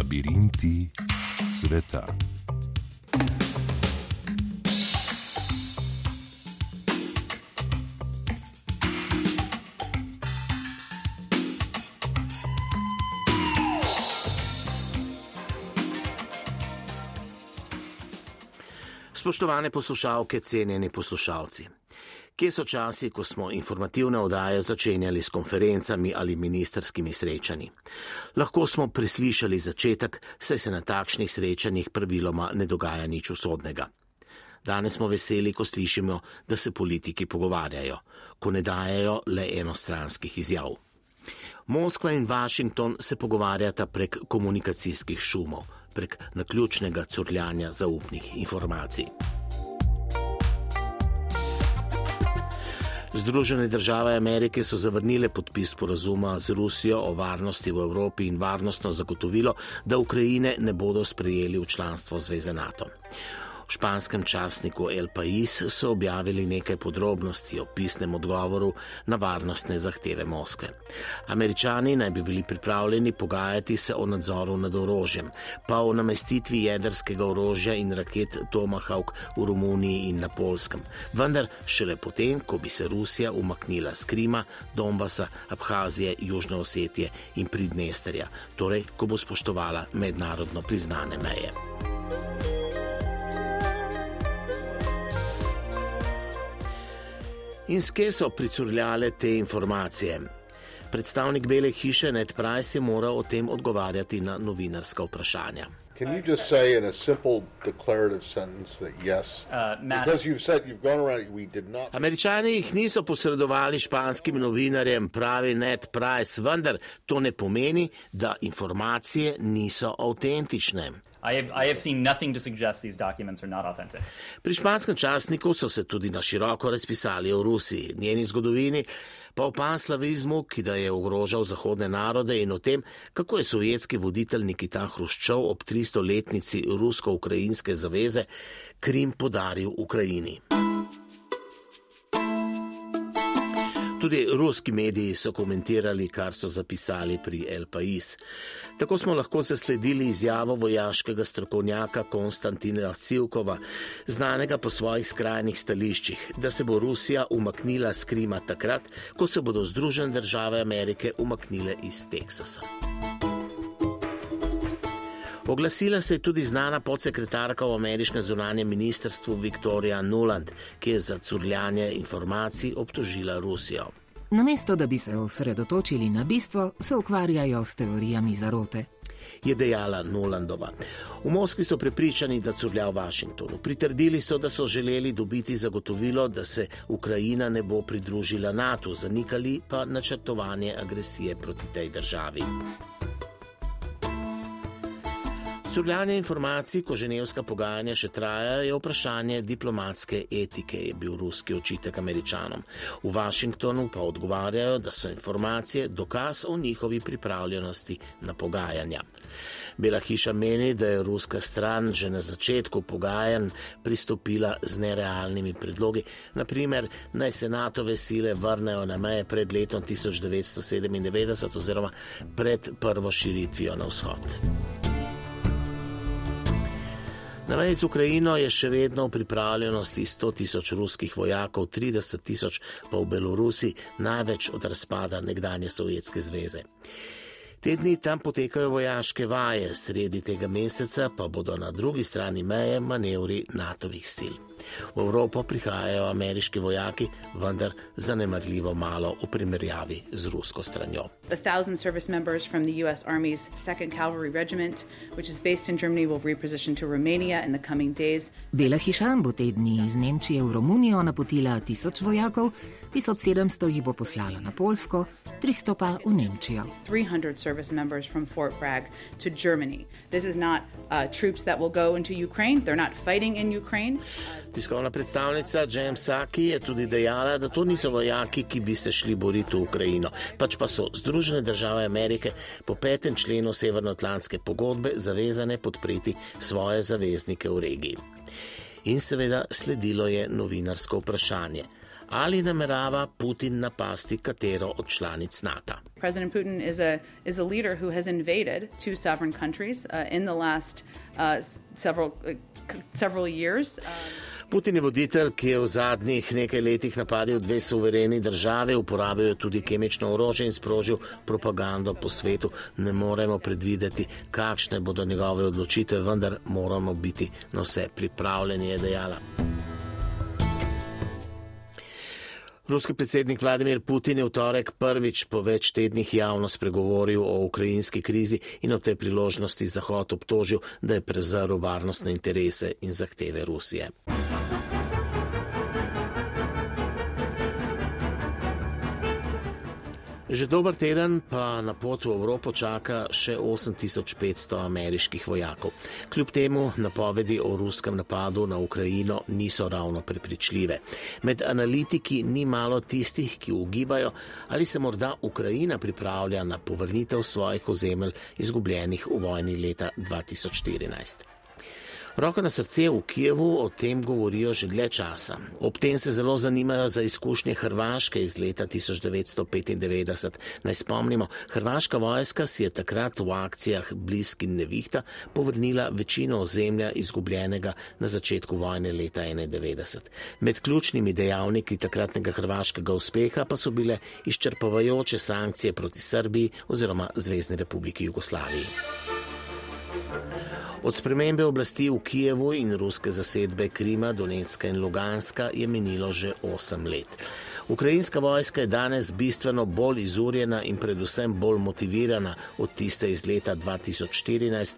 Labirinti sveta. Spoštovane poslušalke, cenjeni poslušalci. Kje so časi, ko smo informativne odaje začenjali s konferencami ali ministerskimi srečanji? Lahko smo preslišali začetek, saj se na takšnih srečanjih praviloma ne dogaja nič usodnega. Danes smo veseli, ko slišimo, da se politiki pogovarjajo, ko ne dajajo le enostranskih izjav. Moskva in Washington se pogovarjata prek komunikacijskih šumov, prek naključnega curljanja zaupnih informacij. Združene države Amerike so zavrnile podpis porazuma z Rusijo o varnosti v Evropi in varnostno zagotovilo, da Ukrajine ne bodo sprejeli v članstvo Zveze NATO. V španskem časniku El Pais so objavili nekaj podrobnosti o pisnem odgovoru na varnostne zahteve Moskve. Američani naj bi bili pripravljeni pogajati se o nadzoru nad orožjem, pa o namestitvi jedrskega orožja in raket Tomahawk v Romuniji in na Polskem. Vendar šele potem, ko bi se Rusija umaknila z Krima, Donbasa, Abhazije, Južne Osetije in Pridnesterja, torej ko bo spoštovala mednarodno priznane meje. In skje so pricurljale te informacije? Predstavnik Bele hiše Ned Price je moral o tem odgovarjati na novinarska vprašanja. Can you just say in a simple declarative sentence that yes? Uh, because you've said you've gone around, we did not. Američani jih niso posredovali španskim novinarjem, pravi Ned Price, vendar to ne pomeni, da informacije niso avtentične. I have, I have seen nothing to suggest these documents are not authentic. Pri španskem časniku so se tudi na široko razpisali o Rusiji, njeni zgodovini, pa o panslavizmu, ki da je ogrožal zahodne narode in o tem, kako je sovjetski voditelj Nikita Hruščov ob 300-letnici rusko-ukrajinske zaveze Krim podaril Ukrajini. Tudi ruski mediji so komentirali, kar so zapisali pri El Pais. Tako smo lahko zasledili izjavo vojaškega strokovnjaka Konstantina Civkova, znanega po svojih skrajnih stališčih, da se bo Rusija umaknila z Krima takrat, ko se bodo Združene države Amerike umaknile iz Teksasa. Oglasila se je tudi znana podsekretarka v ameriškem zunanjem ministrstvu Viktorija Nuland, ki je za curljanje informacij obtožila Rusijo. Namesto da bi se osredotočili na bistvo, se ukvarjajo s teorijami zarote. je dejala Nolandova. V Moskvi so prepričani, da curlja v Washingtonu. Pritrdili so, da so želeli dobiti zagotovilo, da se Ukrajina ne bo pridružila NATO, zanikali pa načrtovanje agresije proti tej državi. Curljanje informacij, ko ženevska pogajanja še trajajo, je vprašanje diplomatske etike, je bil ruski očitek američanom. V Washingtonu pa odgovarjajo, da so informacije dokaz o njihovi pripravljenosti na pogajanja. Bela hiša meni, da je ruska stran že na začetku pogajanj pristopila z nerealnimi predlogi, naprimer naj se NATO-ve sile vrnejo na meje pred letom 1997 oziroma pred prvo širitvijo na vzhod. Na meji z Ukrajino je še vedno v pripravljenosti 100 tisoč ruskih vojakov, 30 tisoč pa v Belorusiji, največ od razpada nekdanje Sovjetske zveze. Te dni tam potekajo vojaške vaje, sredi tega meseca pa bodo na drugi strani meje manevri NATO-vih sil. V Evropo prihajajo ameriški vojaki, vendar zanemarljivo malo v primerjavi z rusko stranjo. The thousand service members from the U.S. Army's 2nd Cavalry Regiment, which is based in Germany, will reposition to Romania in the coming days. Bela hiša bo te dni iz Nemčije v Romunijo napotila tisoč vojakov, 1700 jih bo poslala na Polsko, 300 pa v Nemčijo. 300 service members from Fort Bragg to Germany. This is not uh, troops that will go into Ukraine. They're not fighting in Ukraine. Tiskovna predstavnica James Saki je tudi dejala, da to niso vojaki, ki bi se šli boriti v Ukrajino, pač pa so Združene države Amerike po petem členu Severnoatlantske pogodbe zavezane podpreti svoje zaveznike v regiji. In seveda sledilo je novinarsko vprašanje. ali namerava Putin napasti katero od članic NATO. President Putin is a is a leader who has invaded two sovereign countries uh, in the last uh, several uh, several years. Um, Putin je voditelj, ki je v zadnjih nekaj letih napadil dve suvereni države, uporabil je tudi kemično orožje in sprožil propagando po svetu. Ne moremo predvideti, kakšne bodo njegove odločitve, vendar moramo biti na vse pripravljeni, je dejala. Ruski predsednik Vladimir Putin je v torek prvič po več tednih javno spregovoril o ukrajinski krizi in o tej priložnosti Zahod obtožil, da je prezrl varnostne interese in zahteve Rusije. Že dober teden pa na pot v Evropo čaka še 8500 ameriških vojakov. Kljub temu napovedi o ruskem napadu na Ukrajino niso ravno prepričljive. Med analitiki ni malo tistih, ki ugibajo, ali se morda Ukrajina pripravlja na povrnitev svojih ozemelj izgubljenih v vojni leta 2014. Roko na srce v Kijevu o tem govorijo že dlje časa. Ob tem se zelo zanimajo za izkušnje Hrvaške iz leta 1995. Naj spomnimo, hrvaška vojska si je takrat v akcijah Bliski nevihta povrnila večino ozemlja izgubljenega na začetku vojne leta 1991. Med ključnimi dejavniki takratnega hrvaškega uspeha pa so bile izčrpavajoče sankcije proti Srbiji oziroma Zvezdni republiki Jugoslaviji. Od spremembe oblasti v Kijevu in ruske zasedbe Krima, Donetska in Luganska je minilo že 8 let. Ukrajinska vojska je danes bistveno bolj izurjena in predvsem bolj motivirana od tiste iz leta 2014,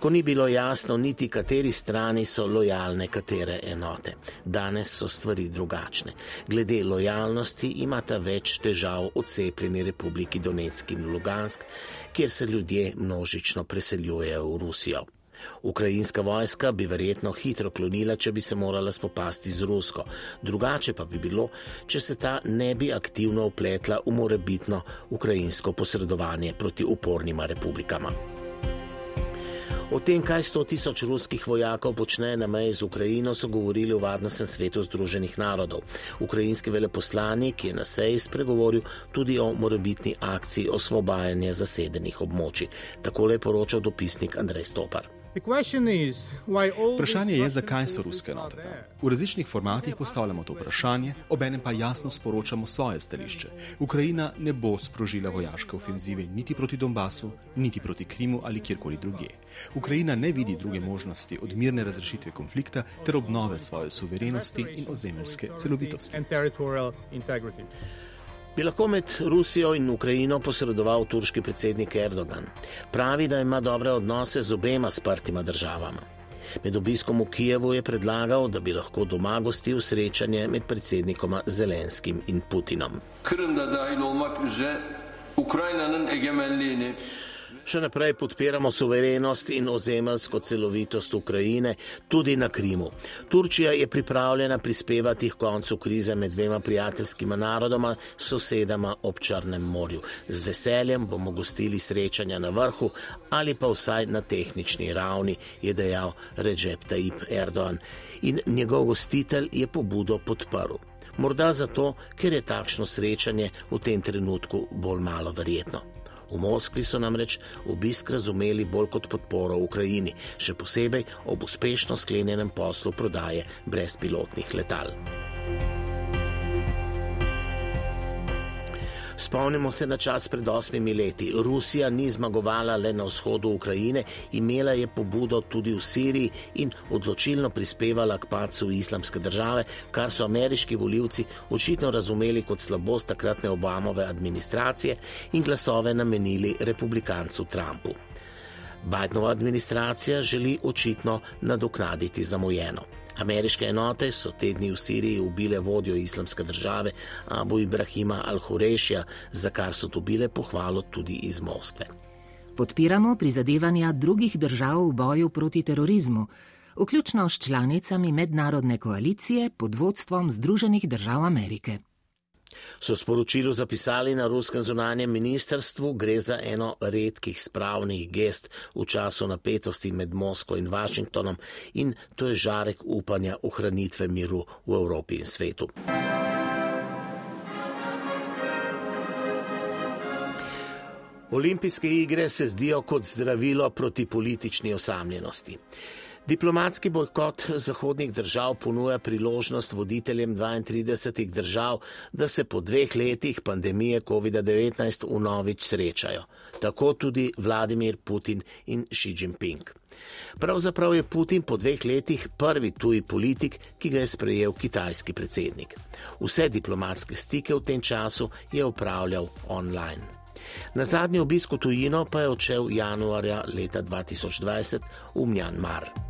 ko ni bilo jasno niti kateri strani so lojalne katere enote. Danes so stvari drugačne. Glede lojalnosti imata več težav odcepljeni republiki Donetsk in Lugansk, kjer se ljudje množično preseljujejo v Rusijo. Ukrajinska vojska bi verjetno hitro klonila, če bi se morala spopasti z Rusko. Drugače pa bi bilo, če se ta ne bi aktivno upletla v morebitno ukrajinsko posredovanje proti upornima republikama. O tem, kaj 100 tisoč ruskih vojakov počne na meji z Ukrajino, so govorili v Varnostnem svetu Združenih narodov. Ukrajinski veleposlanik je na seji spregovoril tudi o morebitni akciji osvobajanja zasedenih območij. Takole je poročal dopisnik Andrej Stopar. Vprašanje je, zakaj so ruske enote tam. V različnih formatih postavljamo to vprašanje, obenem pa jasno sporočamo svoje stališče. Ukrajina ne bo sprožila vojaške ofenzive niti proti Donbasu, niti proti Krimu ali kjerkoli druge. Ukrajina ne vidi druge možnosti od mirne razrešitve konflikta ter obnove svoje suverenosti in ozemeljske celovitosti bi lahko med Rusijo in Ukrajino posredoval turški predsednik Erdogan. Pravi, da ima dobre odnose z obema sprtima državama. Med obiskom v Kijevu je predlagal, da bi lahko doma gostil srečanje med predsednikoma Zelenskim in Putinom. Krim, da dajil omak že Ukrajinanen egemenlijni. Še naprej podpiramo suverenost in ozemeljsko celovitost Ukrajine, tudi na Krimu. Turčija je pripravljena prispevati k koncu krize med dvema prijateljskima narodoma, sosedama ob Črnem morju. Z veseljem bomo gostili srečanja na vrhu ali pa vsaj na tehnični ravni, je dejal Recep Tayyip Erdogan. In njegov gostitelj je pobudo podprl. Morda zato, ker je takšno srečanje v tem trenutku bolj malo verjetno. V Moskvi so namreč obisk razumeli bolj kot podporo Ukrajini, še posebej ob uspešno sklenjenem poslu prodaje brezpilotnih letal. Spomnimo se na čas pred osmimi leti. Rusija ni zmagovala le na vzhodu Ukrajine, imela je pobudo tudi v Siriji in odločilno prispevala k pacu islamske države, kar so ameriški voljivci očitno razumeli kot slabost takratne Obamove administracije in glasove namenili republikancu Trumpu. Bidenova administracija želi očitno nadoknaditi zamujeno. Ameriške enote so tedni v Siriji ubile vodjo islamske države Abu Ibrahima al-Hurešja, za kar so dobile pohvalo tudi iz Moskve. Podpiramo prizadevanja drugih držav v boju proti terorizmu, vključno s članicami mednarodne koalicije pod vodstvom Združenih držav Amerike So sporočilo zapisali na ruskem zunanjem ministrstvu, gre za eno redkih spravnih gest v času napetosti med Moskvo in Washingtonom in to je žarek upanja ohranitve miru v Evropi in svetu. Olimpijske igre se zdijo kot zdravilo proti politični osamljenosti. Diplomatski bojkot zahodnih držav ponuja priložnost voditeljem 32 držav, da se po dveh letih pandemije COVID-19 unovič srečajo. Tako tudi Vladimir Putin in Xi Jinping. Pravzaprav je Putin po dveh letih prvi tuji politik, ki ga je sprejel kitajski predsednik. Vse diplomatske stike v tem času je upravljal online. Na zadnji obisk v tujino pa je odšel januarja leta 2020 v Mjanmar.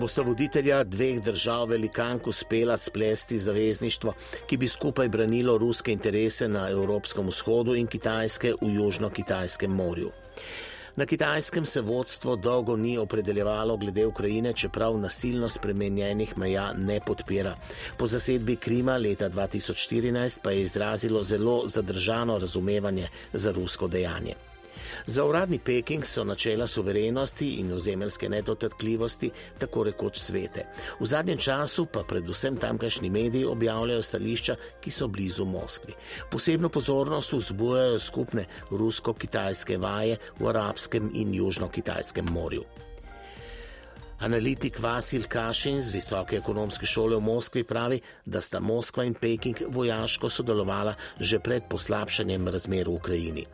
Bosta voditelja dveh držav velikank uspela splesti zavezništvo, ki bi skupaj branilo ruske interese na Evropskem vzhodu in Kitajske v Južno-Kitajskem morju. Na kitajskem se vodstvo dolgo ni opredeljevalo glede Ukrajine, čeprav nasilno spremenjenih meja ne podpira. Po zasedbi Krima leta 2014 pa je izrazilo zelo zadržano razumevanje za rusko dejanje. Za uradni Peking so načela suverenosti in ozemeljske nedotakljivosti tako rekoč svete. V zadnjem času pa predvsem tamkajšnji mediji objavljajo stališča, ki so blizu Moskvi. Posebno pozornost vzbujajo skupne rusko-kitajske vaje v Arabskem in Južno-Kitajskem morju. Analitik Vasil Kašin z Visoke ekonomske šole v Moskvi pravi, da sta Moskva in Peking vojaško sodelovala že pred poslabšanjem razmer v Ukrajini.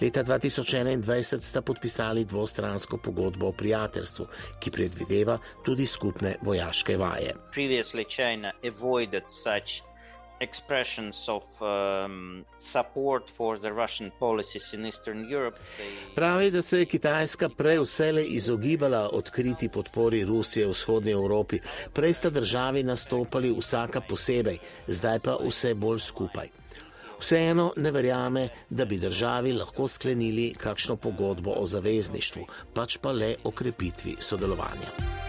Leta 2021 sta podpisali dvostransko pogodbo o prijateljstvu, ki predvideva tudi skupne vojaške vaje expressions of um, support They... Pravi, da se je Kitajska prej vsele izogibala odkriti podpori Rusije v vzhodnji Evropi. Prej sta državi nastopali vsaka posebej, zdaj pa vse bolj skupaj. Vseeno ne verjame, da bi državi lahko sklenili kakšno pogodbo o zavezništvu, pač pa le o krepitvi sodelovanja.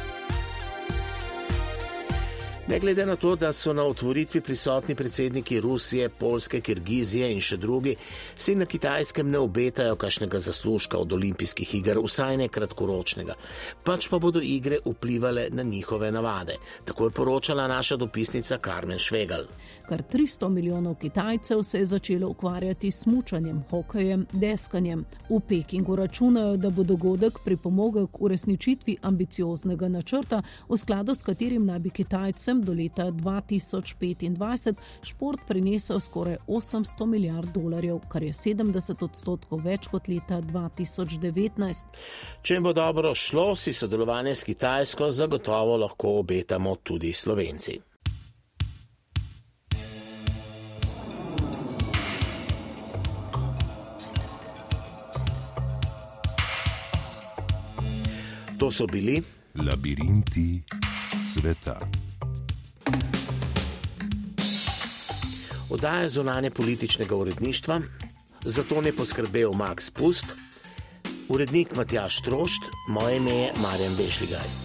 Ne glede na to, da so na otvoritvi prisotni predsedniki Rusije, Polske, Kirgizije in še drugi, si na kitajskem ne obetajo kašnega zaslužka od olimpijskih iger, vsaj ne kratkoročnega. Pač pa bodo igre vplivali na njihove navade. Tako je poročala naša dopisnica Karmen Švegal. Kar 300 milijonov Kitajcev se je začelo ukvarjati s mučanjem, hokejem, deskanjem. V Pekingu računajo, da bo dogodek pripomogel k uresničitvi ambicioznega načrta, v skladu s katerim naj bi Kitajcem do leta 2025 šport prinesel skoraj 800 milijard dolarjev, kar je 70 odstotkov več kot leta 2019. Če bo dobro šlo, si sodelovanje s Kitajsko zagotovo lahko obetamo tudi Slovenci. To so bili labirinti sveta. Oddaja zunanje političnega uredništva, za to ne poskrbel Max Pust, urednik Matjaš Trošt, moje ime je Marjan Bešligaj.